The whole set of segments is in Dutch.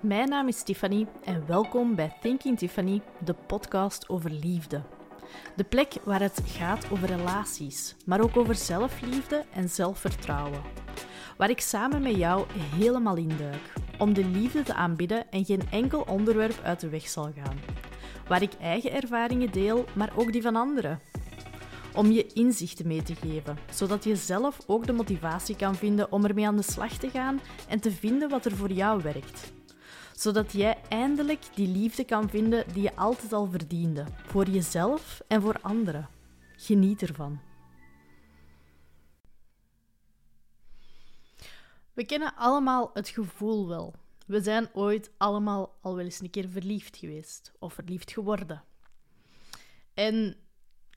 Mijn naam is Tiffany en welkom bij Thinking Tiffany, de podcast over liefde. De plek waar het gaat over relaties, maar ook over zelfliefde en zelfvertrouwen. Waar ik samen met jou helemaal induik om de liefde te aanbidden en geen enkel onderwerp uit de weg zal gaan. Waar ik eigen ervaringen deel, maar ook die van anderen. Om je inzichten mee te geven, zodat je zelf ook de motivatie kan vinden om ermee aan de slag te gaan en te vinden wat er voor jou werkt zodat jij eindelijk die liefde kan vinden die je altijd al verdiende, voor jezelf en voor anderen. Geniet ervan. We kennen allemaal het gevoel wel. We zijn ooit allemaal al wel eens een keer verliefd geweest of verliefd geworden. En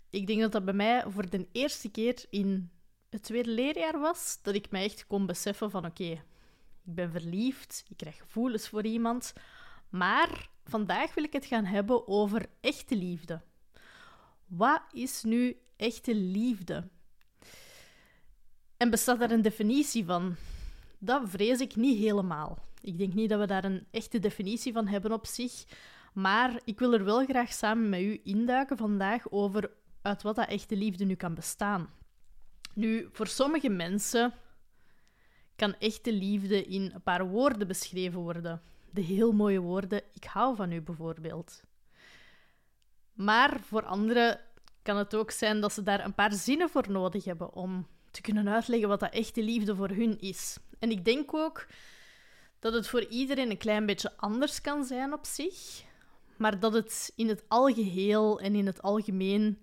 ik denk dat dat bij mij voor de eerste keer in het tweede leerjaar was dat ik mij echt kon beseffen van oké, ik ben verliefd, ik krijg gevoelens voor iemand. Maar vandaag wil ik het gaan hebben over echte liefde. Wat is nu echte liefde? En bestaat daar een definitie van? Dat vrees ik niet helemaal. Ik denk niet dat we daar een echte definitie van hebben op zich. Maar ik wil er wel graag samen met u induiken vandaag over uit wat dat echte liefde nu kan bestaan. Nu, voor sommige mensen kan echte liefde in een paar woorden beschreven worden. De heel mooie woorden, ik hou van u bijvoorbeeld. Maar voor anderen kan het ook zijn dat ze daar een paar zinnen voor nodig hebben om te kunnen uitleggen wat dat echte liefde voor hun is. En ik denk ook dat het voor iedereen een klein beetje anders kan zijn op zich, maar dat het in het algeheel en in het algemeen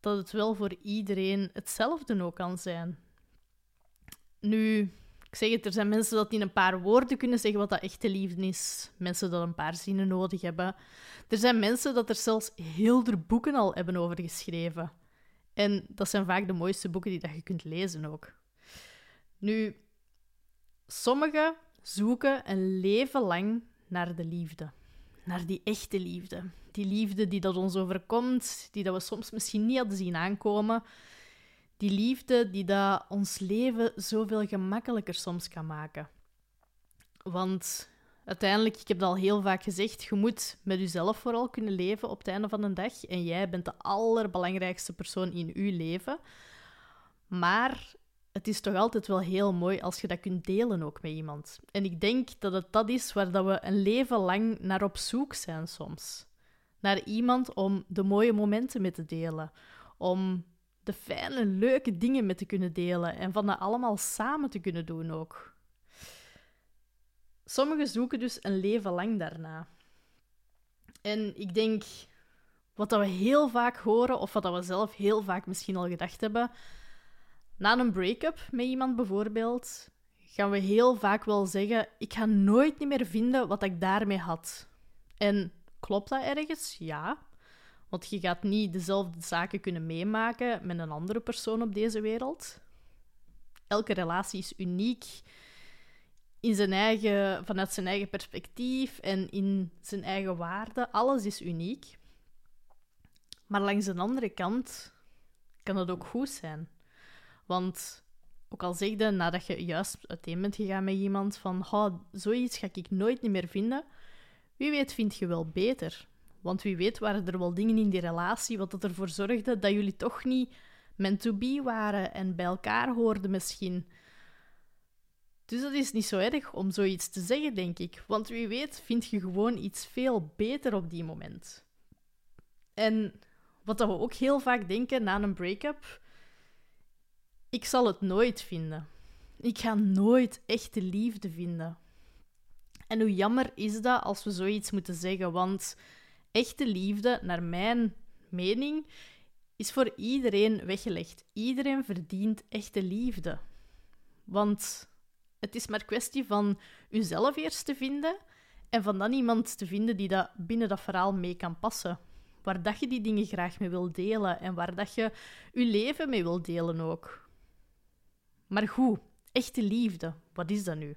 dat het wel voor iedereen hetzelfde ook kan zijn. Nu, ik zeg het, er zijn mensen dat in een paar woorden kunnen zeggen wat dat echte liefde is. Mensen dat een paar zinnen nodig hebben. Er zijn mensen dat er zelfs heel de boeken al hebben over geschreven. En dat zijn vaak de mooiste boeken die dat je kunt lezen ook. Nu, sommigen zoeken een leven lang naar de liefde. Naar die echte liefde. Die liefde die dat ons overkomt, die dat we soms misschien niet hadden zien aankomen. Die liefde die dat ons leven zoveel gemakkelijker soms kan maken. Want uiteindelijk, ik heb het al heel vaak gezegd, je moet met jezelf vooral kunnen leven op het einde van de dag. En jij bent de allerbelangrijkste persoon in je leven. Maar het is toch altijd wel heel mooi als je dat kunt delen ook met iemand. En ik denk dat het dat is waar dat we een leven lang naar op zoek zijn soms. Naar iemand om de mooie momenten mee te delen. Om de fijne, leuke dingen met te kunnen delen en van dat allemaal samen te kunnen doen ook. Sommigen zoeken dus een leven lang daarna. En ik denk, wat dat we heel vaak horen, of wat dat we zelf heel vaak misschien al gedacht hebben, na een break-up met iemand bijvoorbeeld, gaan we heel vaak wel zeggen: Ik ga nooit meer vinden wat ik daarmee had. En klopt dat ergens? Ja. Want je gaat niet dezelfde zaken kunnen meemaken met een andere persoon op deze wereld. Elke relatie is uniek in zijn eigen, vanuit zijn eigen perspectief en in zijn eigen waarde. Alles is uniek. Maar langs de andere kant kan het ook goed zijn. Want ook al zeg je nadat je juist uiteen bent gegaan met iemand van oh, zoiets ga ik nooit meer vinden, wie weet vind je wel beter. Want wie weet waren er wel dingen in die relatie wat ervoor zorgde dat jullie toch niet meant to be waren en bij elkaar hoorden misschien. Dus dat is niet zo erg om zoiets te zeggen, denk ik. Want wie weet vind je gewoon iets veel beter op die moment. En wat we ook heel vaak denken na een break-up, ik zal het nooit vinden. Ik ga nooit echte liefde vinden. En hoe jammer is dat als we zoiets moeten zeggen, want echte liefde, naar mijn mening, is voor iedereen weggelegd. Iedereen verdient echte liefde. Want het is maar kwestie van uzelf eerst te vinden en van dan iemand te vinden die dat binnen dat verhaal mee kan passen. Waar dat je die dingen graag mee wil delen en waar dat je je leven mee wil delen ook. Maar goed, echte liefde, wat is dat nu?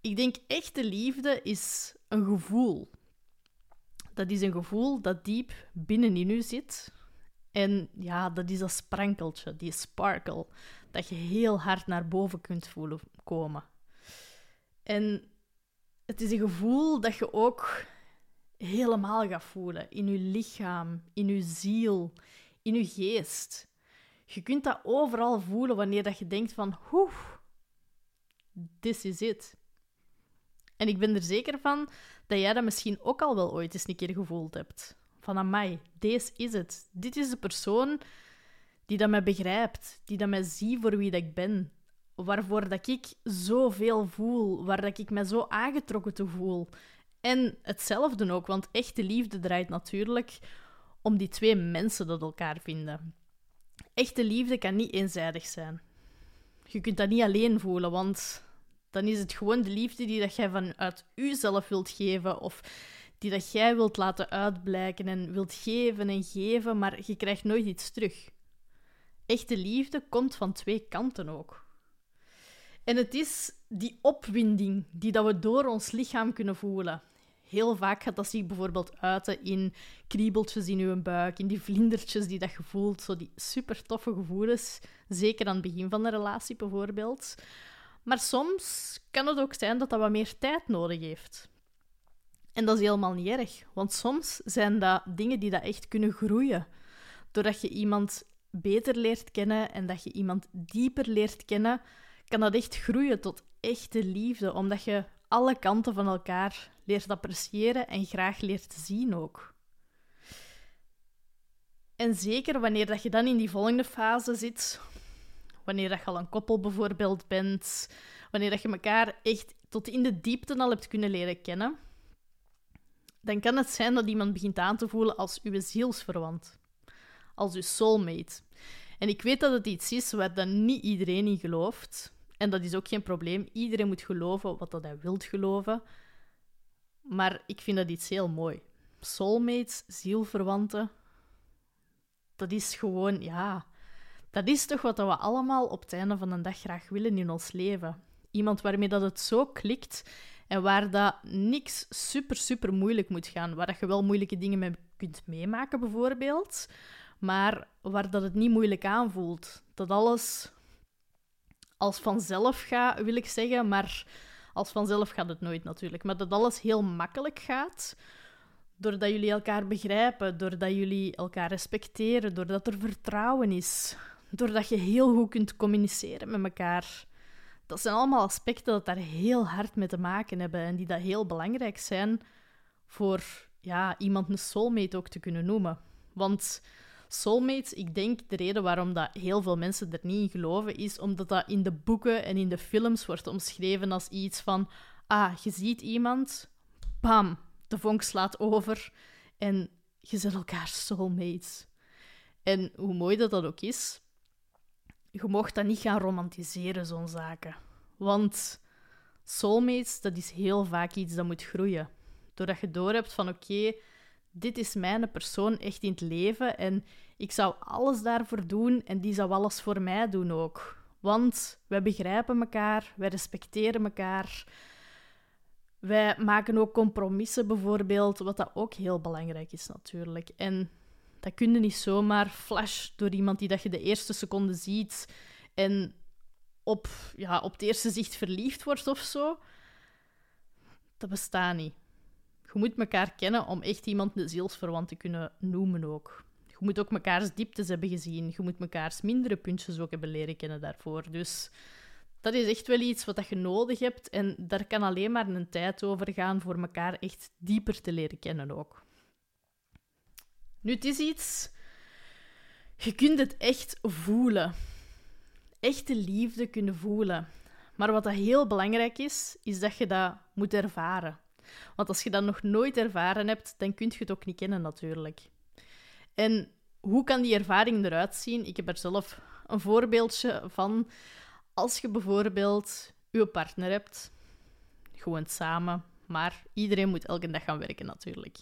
Ik denk echte liefde is een gevoel dat is een gevoel dat diep binnenin u zit. En ja, dat is dat sprankeltje, die sparkle, dat je heel hard naar boven kunt voelen komen. En het is een gevoel dat je ook helemaal gaat voelen. In je lichaam, in je ziel, in je geest. Je kunt dat overal voelen wanneer dat je denkt van... Oeh, this is it. En ik ben er zeker van dat jij dat misschien ook al wel ooit eens een keer gevoeld hebt. Van amai, deze is het. Dit is de persoon die dat mij begrijpt, die dat mij ziet voor wie dat ik ben. Waarvoor dat ik zoveel voel, waar dat ik me zo aangetrokken te voel. En hetzelfde ook, want echte liefde draait natuurlijk om die twee mensen dat elkaar vinden. Echte liefde kan niet eenzijdig zijn. Je kunt dat niet alleen voelen, want dan is het gewoon de liefde die dat jij vanuit jezelf wilt geven of die dat jij wilt laten uitblijken en wilt geven en geven, maar je krijgt nooit iets terug. Echte liefde komt van twee kanten ook. En het is die opwinding die dat we door ons lichaam kunnen voelen. Heel vaak gaat dat zich bijvoorbeeld uiten in kriebeltjes in je buik, in die vlindertjes die dat je voelt, zo die super toffe gevoelens, zeker aan het begin van de relatie bijvoorbeeld. Maar soms kan het ook zijn dat dat wat meer tijd nodig heeft. En dat is helemaal niet erg, want soms zijn dat dingen die dat echt kunnen groeien. Doordat je iemand beter leert kennen en dat je iemand dieper leert kennen, kan dat echt groeien tot echte liefde, omdat je alle kanten van elkaar leert appreciëren en graag leert zien ook. En zeker wanneer dat je dan in die volgende fase zit, wanneer dat je al een koppel bijvoorbeeld bent, wanneer dat je elkaar echt tot in de diepte al hebt kunnen leren kennen, dan kan het zijn dat iemand begint aan te voelen als uw zielsverwant, als uw soulmate. En ik weet dat het iets is waar dan niet iedereen in gelooft. En dat is ook geen probleem. Iedereen moet geloven wat dat hij wilt geloven. Maar ik vind dat iets heel mooi. Soulmates, zielverwanten, dat is gewoon, ja, dat is toch wat we allemaal op het einde van de dag graag willen in ons leven. Iemand waarmee dat het zo klikt en waar dat niks super, super moeilijk moet gaan. Waar dat je wel moeilijke dingen mee kunt meemaken, bijvoorbeeld. Maar waar dat het niet moeilijk aanvoelt. Dat alles als vanzelf gaat, wil ik zeggen. Maar als vanzelf gaat het nooit natuurlijk. Maar dat alles heel makkelijk gaat. Doordat jullie elkaar begrijpen, doordat jullie elkaar respecteren, doordat er vertrouwen is, doordat je heel goed kunt communiceren met elkaar. Dat zijn allemaal aspecten dat daar heel hard mee te maken hebben en die dat heel belangrijk zijn voor ja, iemand een soulmate ook te kunnen noemen. Want soulmates, ik denk de reden waarom dat heel veel mensen er niet in geloven, is omdat dat in de boeken en in de films wordt omschreven als iets van ah, je ziet iemand, bam, de vonk slaat over en je zet elkaar soulmates. En hoe mooi dat dat ook is, je mocht dat niet gaan romantiseren, zo'n zaken. Want soulmates, dat is heel vaak iets dat moet groeien. Doordat je doorhebt van oké, dit is mijn persoon echt in het leven en ik zou alles daarvoor doen en die zou alles voor mij doen ook. Want wij begrijpen elkaar, wij respecteren elkaar. Wij maken ook compromissen bijvoorbeeld, wat dat ook heel belangrijk is natuurlijk. En dat kun je niet zomaar flash door iemand die dat je de eerste seconde ziet en op, ja, op het eerste zicht verliefd wordt of zo. Dat bestaat niet. Je moet elkaar kennen om echt iemand de zielsverwant te kunnen noemen ook. Je moet ook mekaars dieptes hebben gezien. Je moet mekaars mindere puntjes ook hebben leren kennen daarvoor. Dus dat is echt wel iets wat je nodig hebt. En daar kan alleen maar een tijd over gaan voor elkaar echt dieper te leren kennen ook. Nu, het is iets... Je kunt het echt voelen. Echte liefde kunnen voelen. Maar wat dat heel belangrijk is, is dat je dat moet ervaren. Want als je dat nog nooit ervaren hebt, dan kun je het ook niet kennen natuurlijk. En hoe kan die ervaring eruit zien? Ik heb er zelf een voorbeeldje van. Als je bijvoorbeeld je partner hebt, gewoon samen, maar iedereen moet elke dag gaan werken natuurlijk.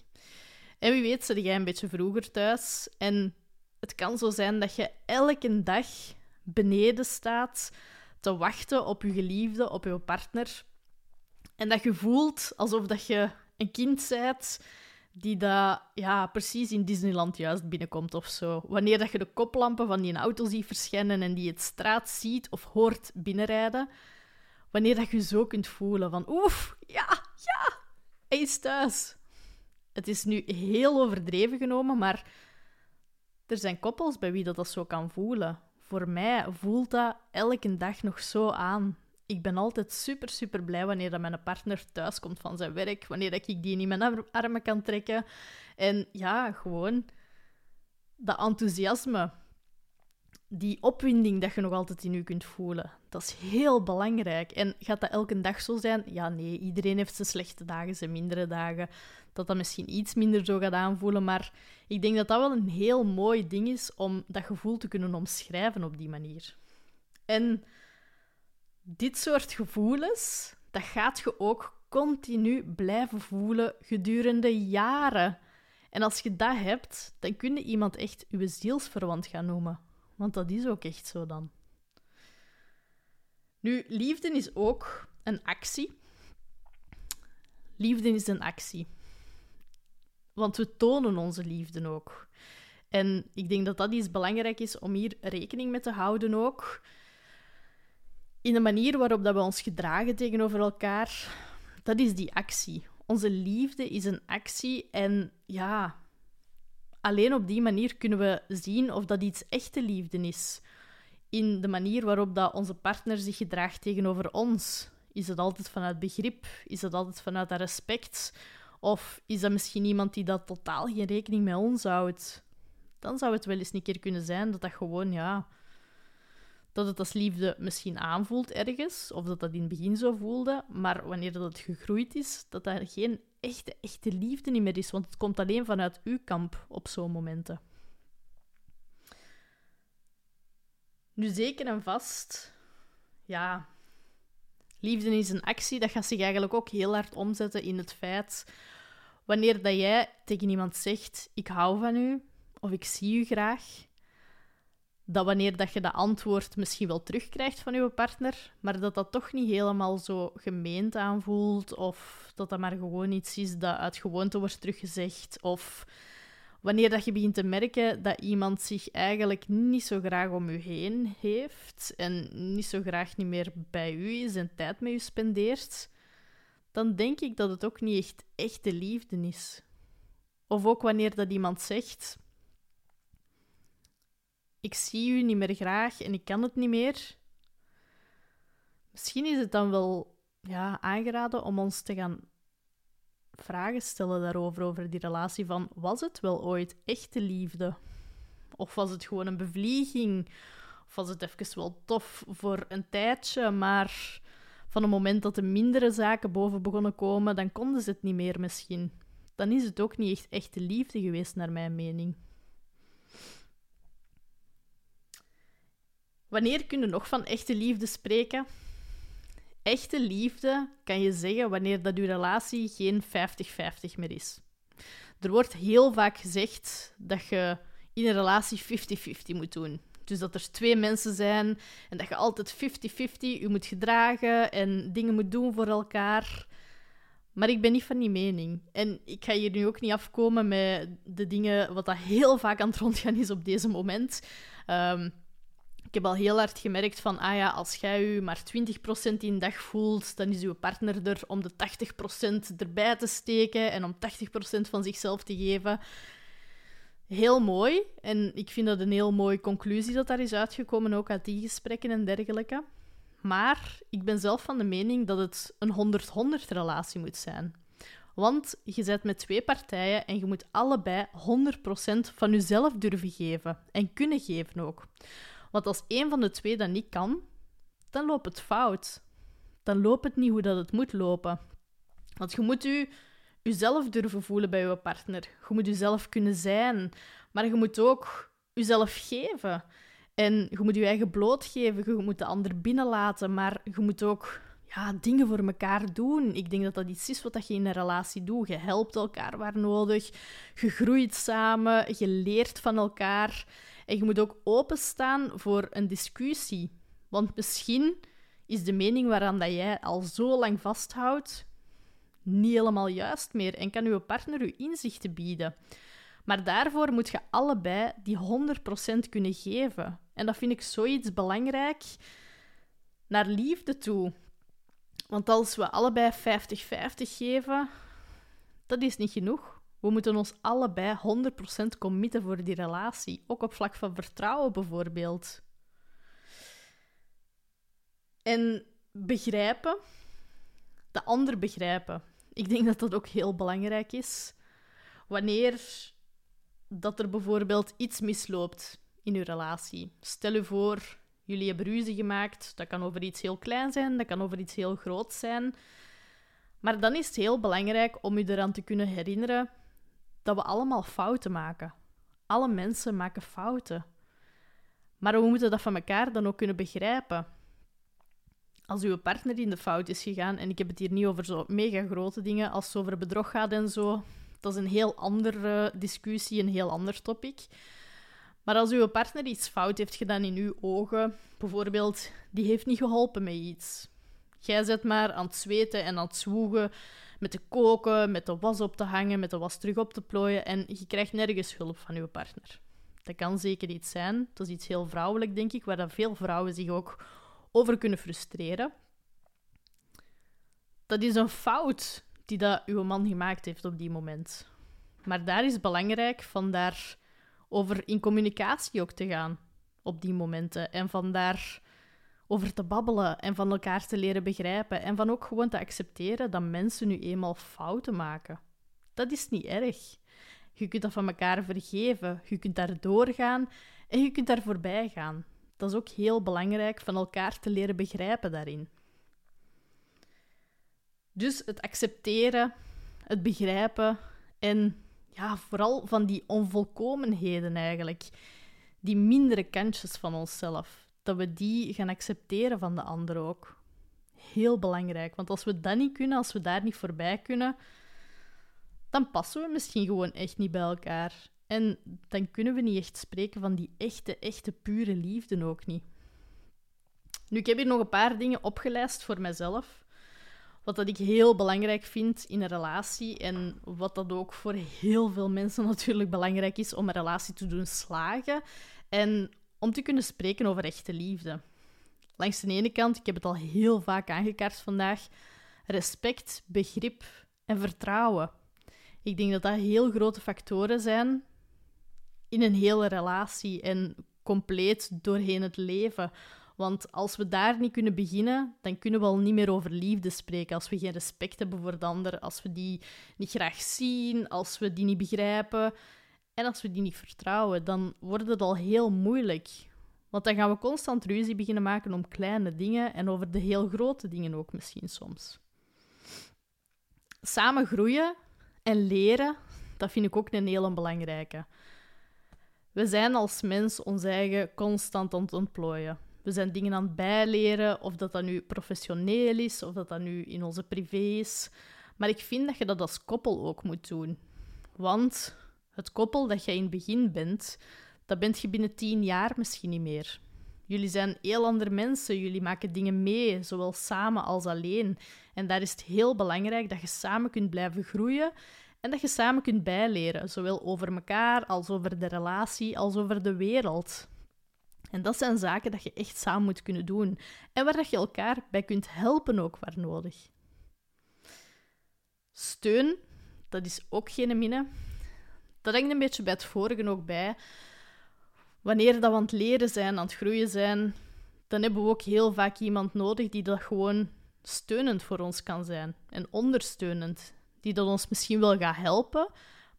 En wie weet zit jij een beetje vroeger thuis. En het kan zo zijn dat je elke dag beneden staat te wachten op je geliefde, op je partner. En dat je voelt alsof dat je een kind bent die dat, ja, precies in Disneyland juist binnenkomt of zo. Wanneer dat je de koplampen van die auto ziet verschijnen en die het straat ziet of hoort binnenrijden. Wanneer dat je zo kunt voelen van, oef, ja, ja, hij is thuis. Het is nu heel overdreven genomen, maar er zijn koppels bij wie dat, dat zo kan voelen. Voor mij voelt dat elke dag nog zo aan. Ik ben altijd super, super blij wanneer dat mijn partner thuis komt van zijn werk, wanneer dat ik die in mijn armen kan trekken. En ja, gewoon dat enthousiasme, die opwinding dat je nog altijd in je kunt voelen, dat is heel belangrijk. En gaat dat elke dag zo zijn? Ja, nee, iedereen heeft zijn slechte dagen, zijn mindere dagen. Dat dat misschien iets minder zo gaat aanvoelen, maar ik denk dat dat wel een heel mooi ding is om dat gevoel te kunnen omschrijven op die manier. En dit soort gevoelens, dat gaat je ook continu blijven voelen gedurende jaren. En als je dat hebt, dan kun je iemand echt je zielsverwant gaan noemen. Want dat is ook echt zo dan. Nu, liefde is ook een actie. Liefde is een actie. Want we tonen onze liefde ook. En ik denk dat dat iets belangrijk is om hier rekening mee te houden ook. In de manier waarop dat we ons gedragen tegenover elkaar, dat is die actie. Onze liefde is een actie en ja, alleen op die manier kunnen we zien of dat iets echte liefde is. In de manier waarop dat onze partner zich gedraagt tegenover ons. Is het altijd vanuit begrip? Is het altijd vanuit dat respect? Of is dat misschien iemand die dat totaal geen rekening met ons houdt? Dan zou het wel eens een keer kunnen zijn dat dat gewoon, ja, dat het als liefde misschien aanvoelt ergens, of dat dat in het begin zo voelde, maar wanneer dat het gegroeid is, dat dat geen echte, echte liefde meer is, want het komt alleen vanuit uw kamp op zo'n momenten. Nu zeker en vast, ja, liefde is een actie, dat gaat zich eigenlijk ook heel hard omzetten in het feit, wanneer dat jij tegen iemand zegt, ik hou van u, of ik zie u graag, dat wanneer dat je dat antwoord misschien wel terugkrijgt van je partner, maar dat dat toch niet helemaal zo gemeend aanvoelt, of dat dat maar gewoon iets is dat uit gewoonte wordt teruggezegd, of wanneer dat je begint te merken dat iemand zich eigenlijk niet zo graag om je heen heeft en niet zo graag niet meer bij u is en tijd met u spendeert, dan denk ik dat het ook niet echt echte liefde is. Of ook wanneer dat iemand zegt: ik zie u niet meer graag en ik kan het niet meer. Misschien is het dan wel ja, aangeraden om ons te gaan vragen stellen daarover, over die relatie van was het wel ooit echte liefde? Of was het gewoon een bevlieging? Of was het even wel tof voor een tijdje, maar van het moment dat de mindere zaken boven begonnen komen, dan konden ze het niet meer misschien. Dan is het ook niet echt echte liefde geweest, naar mijn mening. Wanneer kun je nog van echte liefde spreken? Echte liefde kan je zeggen wanneer dat je relatie geen 50-50 meer is. Er wordt heel vaak gezegd dat je in een relatie 50-50 moet doen. Dus dat er twee mensen zijn en dat je altijd 50-50 je moet gedragen en dingen moet doen voor elkaar. Maar ik ben niet van die mening. En ik ga hier nu ook niet afkomen met de dingen wat dat heel vaak aan het rondgaan is op deze moment. Um, ik heb al heel hard gemerkt van, ah als jij je maar 20% in dag voelt, dan is je partner er om de 80% erbij te steken en om 80% van zichzelf te geven. Heel mooi. En ik vind dat een heel mooie conclusie dat daar is uitgekomen, ook uit die gesprekken en dergelijke. Maar ik ben zelf van de mening dat het een 100-100 relatie moet zijn. Want je zit met twee partijen en je moet allebei 100% van jezelf durven geven. En kunnen geven ook. Want als één van de twee dat niet kan, dan loopt het fout. Dan loopt het niet hoe dat het moet lopen. Want je moet je jezelf durven voelen bij je partner. Je moet jezelf kunnen zijn. Maar je moet ook jezelf geven. En je moet je eigen blootgeven. Je moet de ander binnenlaten. Maar je moet ook ja, dingen voor elkaar doen. Ik denk dat dat iets is wat je in een relatie doet. Je helpt elkaar waar nodig. Je groeit samen. Je leert van elkaar. En je moet ook openstaan voor een discussie. Want misschien is de mening waaraan dat jij al zo lang vasthoudt niet helemaal juist meer en kan je partner je inzichten bieden. Maar daarvoor moet je allebei die 100% kunnen geven. En dat vind ik zoiets belangrijk naar liefde toe. Want als we allebei 50-50 geven, dat is niet genoeg. We moeten ons allebei 100% committen voor die relatie. Ook op vlak van vertrouwen bijvoorbeeld. En begrijpen, de ander begrijpen. Ik denk dat dat ook heel belangrijk is. Wanneer dat er bijvoorbeeld iets misloopt in uw relatie. Stel u voor, jullie hebben ruzie gemaakt. Dat kan over iets heel klein zijn, dat kan over iets heel groot zijn. Maar dan is het heel belangrijk om u eraan te kunnen herinneren dat we allemaal fouten maken. Alle mensen maken fouten. Maar we moeten dat van elkaar dan ook kunnen begrijpen. Als uw partner in de fout is gegaan, en ik heb het hier niet over zo mega grote dingen als het over bedrog gaat en zo, dat is een heel andere discussie, een heel ander topic. Maar als uw partner iets fout heeft gedaan in uw ogen, bijvoorbeeld, die heeft niet geholpen met iets. Jij zit maar aan het zweten en aan het zwoegen, met te koken, met de was op te hangen, met de was terug op te plooien en je krijgt nergens hulp van uw partner. Dat kan zeker iets zijn. Dat is iets heel vrouwelijk, denk ik, waar dat veel vrouwen zich ook over kunnen frustreren. Dat is een fout die dat uw man gemaakt heeft op die moment. Maar daar is belangrijk van daar over in communicatie ook te gaan op die momenten. En van daar over te babbelen en van elkaar te leren begrijpen. En van ook gewoon te accepteren dat mensen nu eenmaal fouten maken. Dat is niet erg. Je kunt dat van elkaar vergeven. Je kunt daar doorgaan en je kunt daar voorbij gaan. Dat is ook heel belangrijk van elkaar te leren begrijpen daarin. Dus het accepteren, het begrijpen en ja, vooral van die onvolkomenheden eigenlijk. Die mindere kantjes van onszelf. Dat we die gaan accepteren van de ander ook. Heel belangrijk. Want als we dat niet kunnen, als we daar niet voorbij kunnen, dan passen we misschien gewoon echt niet bij elkaar. En dan kunnen we niet echt spreken van die echte, echte, pure liefde ook niet. Nu, ik heb hier nog een paar dingen opgelijst voor mezelf wat dat ik heel belangrijk vind in een relatie en wat dat ook voor heel veel mensen natuurlijk belangrijk is om een relatie te doen slagen en om te kunnen spreken over echte liefde. Langs de ene kant, ik heb het al heel vaak aangekaart vandaag, respect, begrip en vertrouwen. Ik denk dat dat heel grote factoren zijn in een hele relatie en compleet doorheen het leven. Want als we daar niet kunnen beginnen, dan kunnen we al niet meer over liefde spreken. Als we geen respect hebben voor de ander, als we die niet graag zien, als we die niet begrijpen en als we die niet vertrouwen, dan wordt het al heel moeilijk. Want dan gaan we constant ruzie beginnen maken om kleine dingen en over de heel grote dingen ook misschien soms. Samen groeien en leren, dat vind ik ook een hele belangrijke. We zijn als mens ons eigen constant aan het ontplooien. We zijn dingen aan het bijleren, of dat dat nu professioneel is, of dat dat nu in onze privé is. Maar ik vind dat je dat als koppel ook moet doen. Want het koppel dat jij in het begin bent, dat bent je binnen tien jaar misschien niet meer. Jullie zijn heel andere mensen, jullie maken dingen mee, zowel samen als alleen. En daar is het heel belangrijk dat je samen kunt blijven groeien en dat je samen kunt bijleren, zowel over elkaar als over de relatie, als over de wereld. En dat zijn zaken dat je echt samen moet kunnen doen. En waar dat je elkaar bij kunt helpen ook waar nodig. Steun, dat is ook geen minne. Dat hangt een beetje bij het vorige ook bij. Wanneer dat we aan het leren zijn, aan het groeien zijn, dan hebben we ook heel vaak iemand nodig die dat gewoon steunend voor ons kan zijn. En ondersteunend. Die dat ons misschien wel gaat helpen,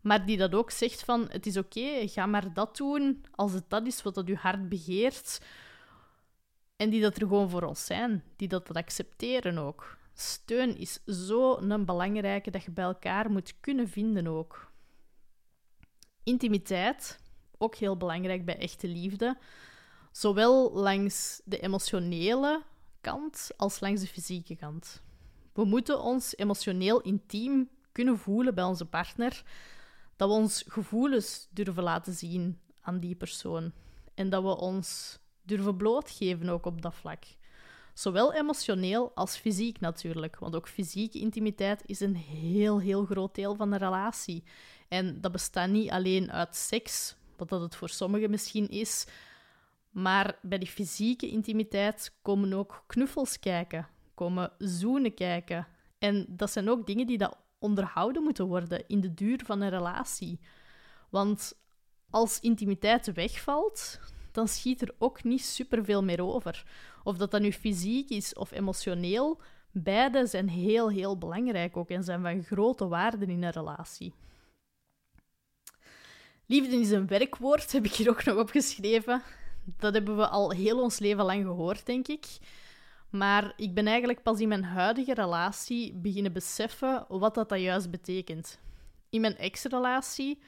maar die dat ook zegt van, het is oké, ga maar dat doen als het dat is wat dat je hart begeert. En die dat er gewoon voor ons zijn, die dat, dat accepteren ook. Steun is zo een belangrijke dat je bij elkaar moet kunnen vinden ook. Intimiteit, ook heel belangrijk bij echte liefde. Zowel langs de emotionele kant als langs de fysieke kant. We moeten ons emotioneel intiem kunnen voelen bij onze partner dat we ons gevoelens durven laten zien aan die persoon. En dat we ons durven blootgeven ook op dat vlak. Zowel emotioneel als fysiek natuurlijk. Want ook fysieke intimiteit is een heel, heel groot deel van de relatie. En dat bestaat niet alleen uit seks, wat dat het voor sommigen misschien is. Maar bij die fysieke intimiteit komen ook knuffels kijken, komen zoenen kijken. En dat zijn ook dingen die dat onderhouden moeten worden in de duur van een relatie. Want als intimiteit wegvalt, dan schiet er ook niet superveel meer over. Of dat dat nu fysiek is of emotioneel, beide zijn heel, heel belangrijk ook en zijn van grote waarde in een relatie. Liefde is een werkwoord, heb ik hier ook nog opgeschreven. Dat hebben we al heel ons leven lang gehoord, denk ik. Maar ik ben eigenlijk pas in mijn huidige relatie beginnen beseffen wat dat, dat juist betekent. In mijn ex-relatie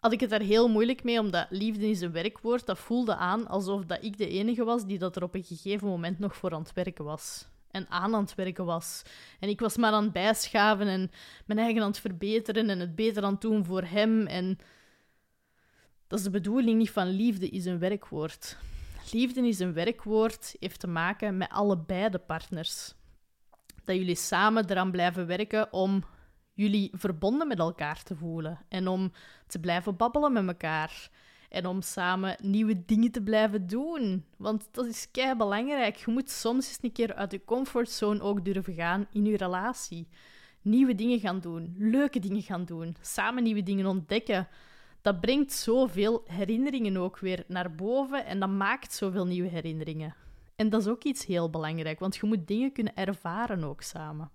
had ik het daar heel moeilijk mee, omdat liefde is een werkwoord. Dat voelde aan alsof dat ik de enige was die dat er op een gegeven moment nog voor aan het werken was. En aan aan het werken was. En ik was maar aan het bijschaven en mijn eigen aan het verbeteren en het beter aan het doen voor hem. En dat is de bedoeling niet van liefde is een werkwoord. Liefde is een werkwoord, heeft te maken met allebei de partners. Dat jullie samen eraan blijven werken om jullie verbonden met elkaar te voelen en om te blijven babbelen met elkaar. En om samen nieuwe dingen te blijven doen. Want dat is kei belangrijk. Je moet soms eens een keer uit je comfortzone ook durven gaan in je relatie. Nieuwe dingen gaan doen, leuke dingen gaan doen, samen nieuwe dingen ontdekken dat brengt zoveel herinneringen ook weer naar boven en dat maakt zoveel nieuwe herinneringen. En dat is ook iets heel belangrijk, want je moet dingen kunnen ervaren ook samen.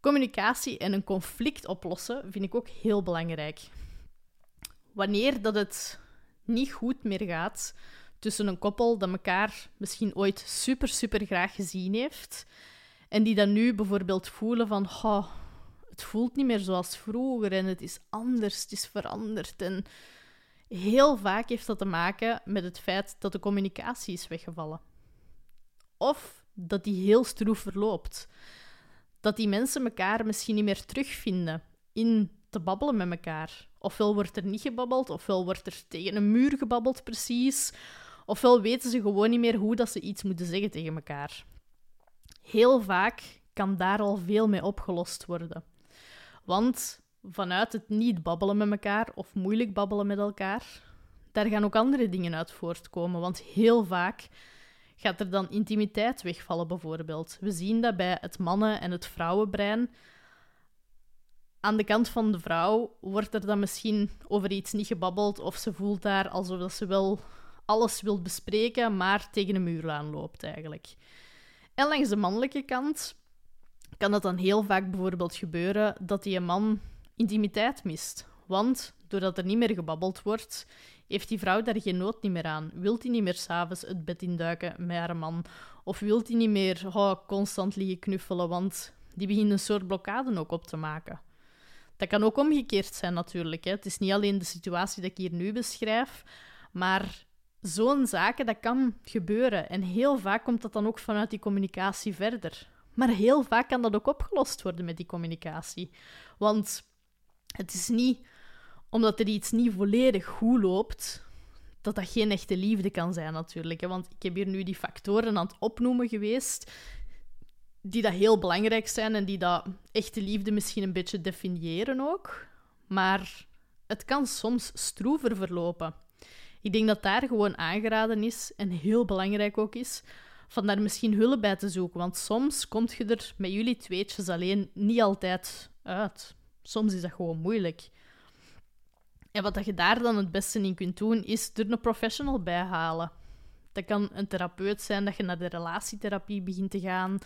Communicatie en een conflict oplossen vind ik ook heel belangrijk. Wanneer dat het niet goed meer gaat tussen een koppel dat elkaar misschien ooit super, super graag gezien heeft en die dan nu bijvoorbeeld voelen van oh, het voelt niet meer zoals vroeger en het is anders, het is veranderd. En heel vaak heeft dat te maken met het feit dat de communicatie is weggevallen. Of dat die heel stroef verloopt. Dat die mensen elkaar misschien niet meer terugvinden in te babbelen met elkaar. Ofwel wordt er niet gebabbeld, ofwel wordt er tegen een muur gebabbeld precies. Ofwel weten ze gewoon niet meer hoe dat ze iets moeten zeggen tegen elkaar. Heel vaak kan daar al veel mee opgelost worden. Want vanuit het niet babbelen met elkaar of moeilijk babbelen met elkaar, daar gaan ook andere dingen uit voortkomen. Want heel vaak gaat er dan intimiteit wegvallen, bijvoorbeeld. We zien dat bij het mannen- en het vrouwenbrein. Aan de kant van de vrouw wordt er dan misschien over iets niet gebabbeld, of ze voelt daar alsof ze wel alles wil bespreken, maar tegen een muur aanloopt eigenlijk. En langs de mannelijke kant kan dat dan heel vaak bijvoorbeeld gebeuren dat die man intimiteit mist. Want doordat er niet meer gebabbeld wordt, heeft die vrouw daar geen nood meer aan. Wilt hij niet meer s'avonds het bed induiken met haar man? Of wilt hij niet meer oh, constant liggen knuffelen, want die begint een soort blokkade ook op te maken. Dat kan ook omgekeerd zijn natuurlijk. Hè. Het is niet alleen de situatie dat ik hier nu beschrijf, maar zo'n zaken, dat kan gebeuren. En heel vaak komt dat dan ook vanuit die communicatie verder. Maar heel vaak kan dat ook opgelost worden met die communicatie. Want het is niet omdat er iets niet volledig goed loopt, dat dat geen echte liefde kan zijn natuurlijk. Want ik heb hier nu die factoren aan het opnoemen geweest, die dat heel belangrijk zijn en die dat echte liefde misschien een beetje definiëren ook. Maar het kan soms stroever verlopen. Ik denk dat daar gewoon aangeraden is en heel belangrijk ook is van daar misschien hulp bij te zoeken. Want soms komt je er met jullie tweetjes alleen niet altijd uit. Soms is dat gewoon moeilijk. En wat je daar dan het beste in kunt doen, is er een professional bij halen. Dat kan een therapeut zijn, dat je naar de relatietherapie begint te gaan.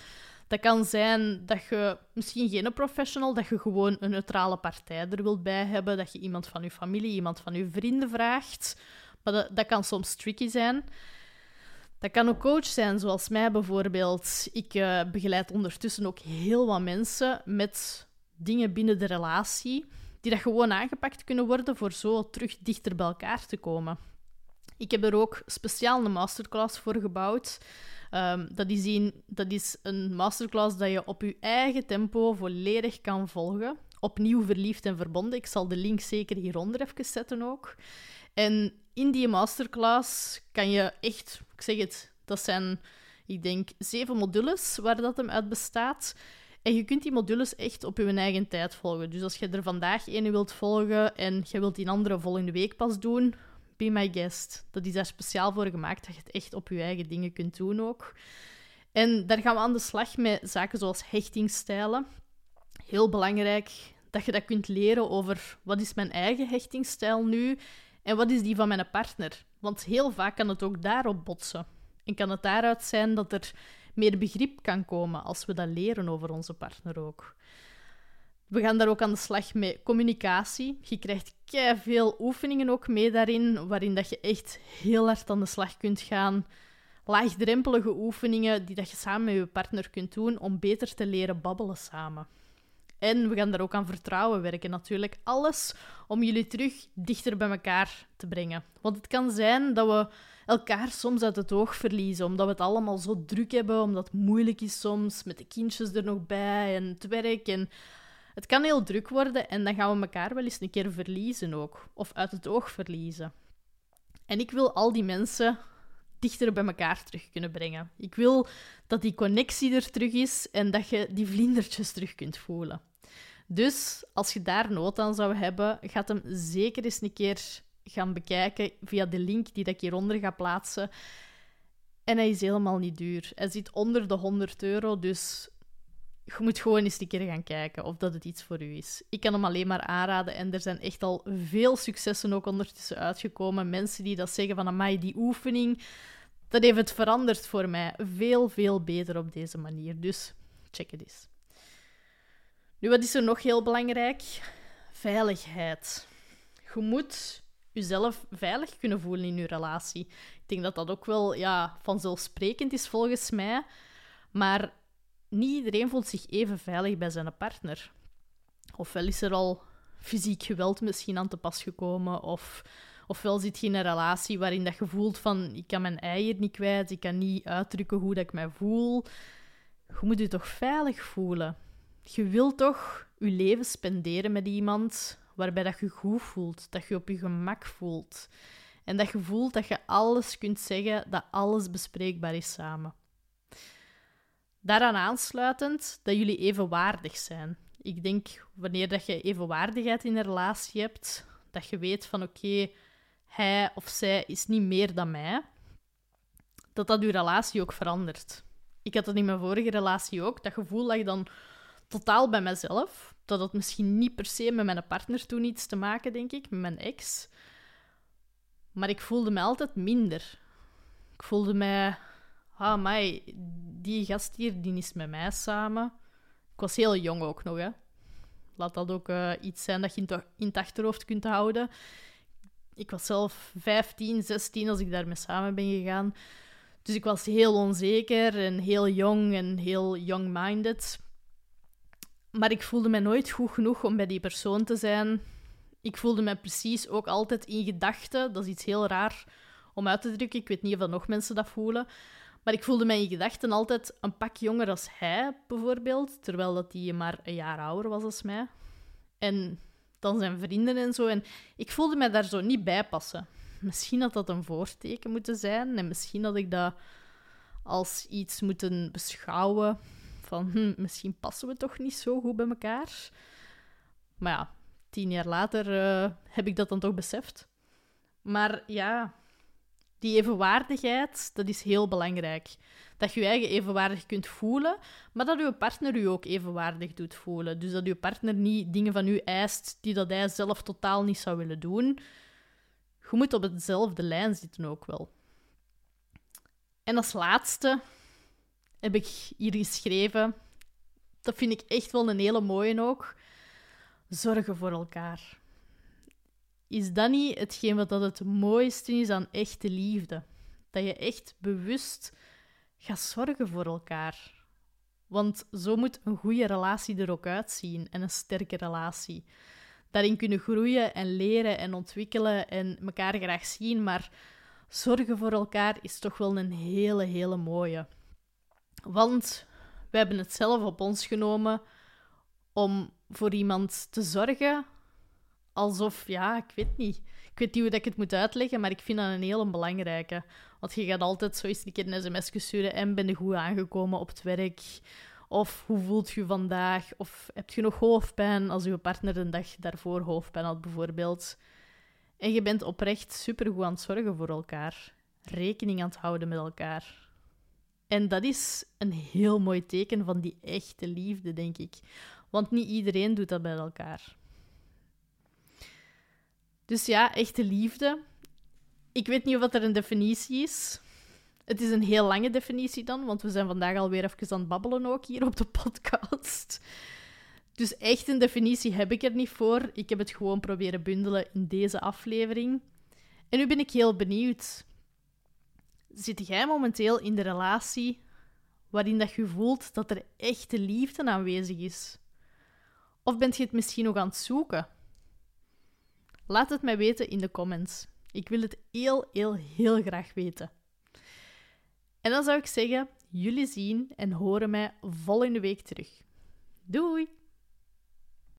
Dat kan zijn dat je misschien geen professional, dat je gewoon een neutrale partij er wilt bij hebben. Dat je iemand van je familie, iemand van je vrienden vraagt. Maar dat, dat kan soms tricky zijn. Dat kan ook coach zijn, zoals mij bijvoorbeeld. Ik uh, begeleid ondertussen ook heel wat mensen met dingen binnen de relatie die dat gewoon aangepakt kunnen worden voor zo terug dichter bij elkaar te komen. Ik heb er ook speciaal een masterclass voor gebouwd. Um, dat, is een, dat is een masterclass dat je op je eigen tempo volledig kan volgen. Opnieuw verliefd en verbonden. Ik zal de link zeker hieronder even zetten ook. En in die masterclass kan je echt, ik zeg het, dat zijn, ik denk, zeven modules waar dat hem uit bestaat. En je kunt die modules echt op je eigen tijd volgen. Dus als je er vandaag één wilt volgen en je wilt die andere volgende week pas doen, be my guest. Dat is daar speciaal voor gemaakt, dat je het echt op je eigen dingen kunt doen ook. En daar gaan we aan de slag met zaken zoals hechtingstijlen. heel belangrijk dat je dat kunt leren over wat is mijn eigen hechtingsstijl nu en wat is die van mijn partner. Want heel vaak kan het ook daarop botsen. En kan het daaruit zijn dat er meer begrip kan komen als we dat leren over onze partner ook. We gaan daar ook aan de slag met communicatie. Je krijgt veel oefeningen ook mee daarin, waarin dat je echt heel hard aan de slag kunt gaan. Laagdrempelige oefeningen die dat je samen met je partner kunt doen om beter te leren babbelen samen. En we gaan daar ook aan vertrouwen werken natuurlijk. Alles om jullie terug dichter bij elkaar te brengen. Want het kan zijn dat we elkaar soms uit het oog verliezen, omdat we het allemaal zo druk hebben, omdat het moeilijk is soms, met de kindjes er nog bij en het werk. En het kan heel druk worden en dan gaan we elkaar wel eens een keer verliezen ook, of uit het oog verliezen. En ik wil al die mensen dichter bij elkaar terug kunnen brengen. Ik wil dat die connectie er terug is en dat je die vlindertjes terug kunt voelen. Dus als je daar nood aan zou hebben, gaat hem zeker eens een keer gaan bekijken via de link die ik hieronder ga plaatsen. En hij is helemaal niet duur. Hij zit onder de 100 euro, dus je moet gewoon eens een keer gaan kijken of dat het iets voor u is. Ik kan hem alleen maar aanraden en er zijn echt al veel successen ook ondertussen uitgekomen. Mensen die dat zeggen van, die oefening, dat heeft het veranderd voor mij. Veel, veel beter op deze manier. Dus check het eens. Nu, wat is er nog heel belangrijk? Veiligheid. Je moet jezelf veilig kunnen voelen in je relatie. Ik denk dat dat ook wel ja, vanzelfsprekend is volgens mij. Maar niet iedereen voelt zich even veilig bij zijn partner. Ofwel is er al fysiek geweld misschien aan te pas gekomen, of, ofwel zit je in een relatie waarin dat je voelt van ik kan mijn eier niet kwijt, ik kan niet uitdrukken hoe dat ik mij voel. Je moet je toch veilig voelen. Je wilt toch je leven spenderen met iemand waarbij dat je goed voelt, dat je op je gemak voelt. En dat je voelt dat je alles kunt zeggen, dat alles bespreekbaar is samen. Daaraan aansluitend dat jullie evenwaardig zijn. Ik denk wanneer dat je evenwaardigheid in een relatie hebt, dat je weet van oké, hij of zij is niet meer dan mij, dat dat je relatie ook verandert. Ik had dat in mijn vorige relatie ook, dat gevoel lag dan totaal bij mezelf. Dat had misschien niet per se met mijn partner toen iets te maken, denk ik, met mijn ex. Maar ik voelde me altijd minder. Ik voelde mij ah, mij, die gast hier, die is met mij samen. Ik was heel jong ook nog, hè. Laat dat ook uh, iets zijn dat je in, in het achterhoofd kunt houden. Ik was zelf 15, 16 als ik daarmee samen ben gegaan. Dus ik was heel onzeker en heel jong en heel young-minded. Maar ik voelde me nooit goed genoeg om bij die persoon te zijn. Ik voelde me precies ook altijd in gedachten. Dat is iets heel raar om uit te drukken. Ik weet niet of nog mensen dat voelen. Maar ik voelde mij in gedachten altijd een pak jonger als hij, bijvoorbeeld. Terwijl dat hij maar een jaar ouder was als mij. En dan zijn vrienden en zo. En ik voelde mij daar zo niet bij passen. Misschien had dat een voorteken moeten zijn. En misschien had ik dat als iets moeten beschouwen. Van, hm, misschien passen we toch niet zo goed bij elkaar. Maar ja, tien jaar later uh, heb ik dat dan toch beseft. Maar ja, die evenwaardigheid, dat is heel belangrijk. Dat je je eigen evenwaardig kunt voelen, maar dat je partner je ook evenwaardig doet voelen. Dus dat je partner niet dingen van u eist die dat hij zelf totaal niet zou willen doen. Je moet op hetzelfde lijn zitten ook wel. En als laatste heb ik hier geschreven, dat vind ik echt wel een hele mooie ook, zorgen voor elkaar is dat niet hetgeen wat dat het mooiste is aan echte liefde? Dat je echt bewust gaat zorgen voor elkaar. Want zo moet een goede relatie er ook uitzien en een sterke relatie. Daarin kunnen groeien en leren en ontwikkelen en elkaar graag zien, maar zorgen voor elkaar is toch wel een hele, hele mooie. Want we hebben het zelf op ons genomen om voor iemand te zorgen alsof, ja, ik weet niet. Ik weet niet hoe ik het moet uitleggen, maar ik vind dat een heel belangrijke. Want je gaat altijd zo eens een keer een sms sturen en ben je goed aangekomen op het werk? Of hoe voelt je vandaag? Of heb je nog hoofdpijn als je partner een dag daarvoor hoofdpijn had, bijvoorbeeld? En je bent oprecht supergoed aan het zorgen voor elkaar. Rekening aan het houden met elkaar. En dat is een heel mooi teken van die echte liefde, denk ik. Want niet iedereen doet dat bij elkaar. Dus ja, echte liefde. Ik weet niet of er een definitie is. Het is een heel lange definitie dan, want we zijn vandaag alweer even aan het babbelen ook hier op de podcast. Dus echt een definitie heb ik er niet voor. Ik heb het gewoon proberen bundelen in deze aflevering. En nu ben ik heel benieuwd. Zit jij momenteel in de relatie waarin dat je voelt dat er echte liefde aanwezig is? Of bent je het misschien nog aan het zoeken? Laat het mij weten in de comments. Ik wil het heel, heel, heel graag weten. En dan zou ik zeggen, jullie zien en horen mij volgende week terug. Doei!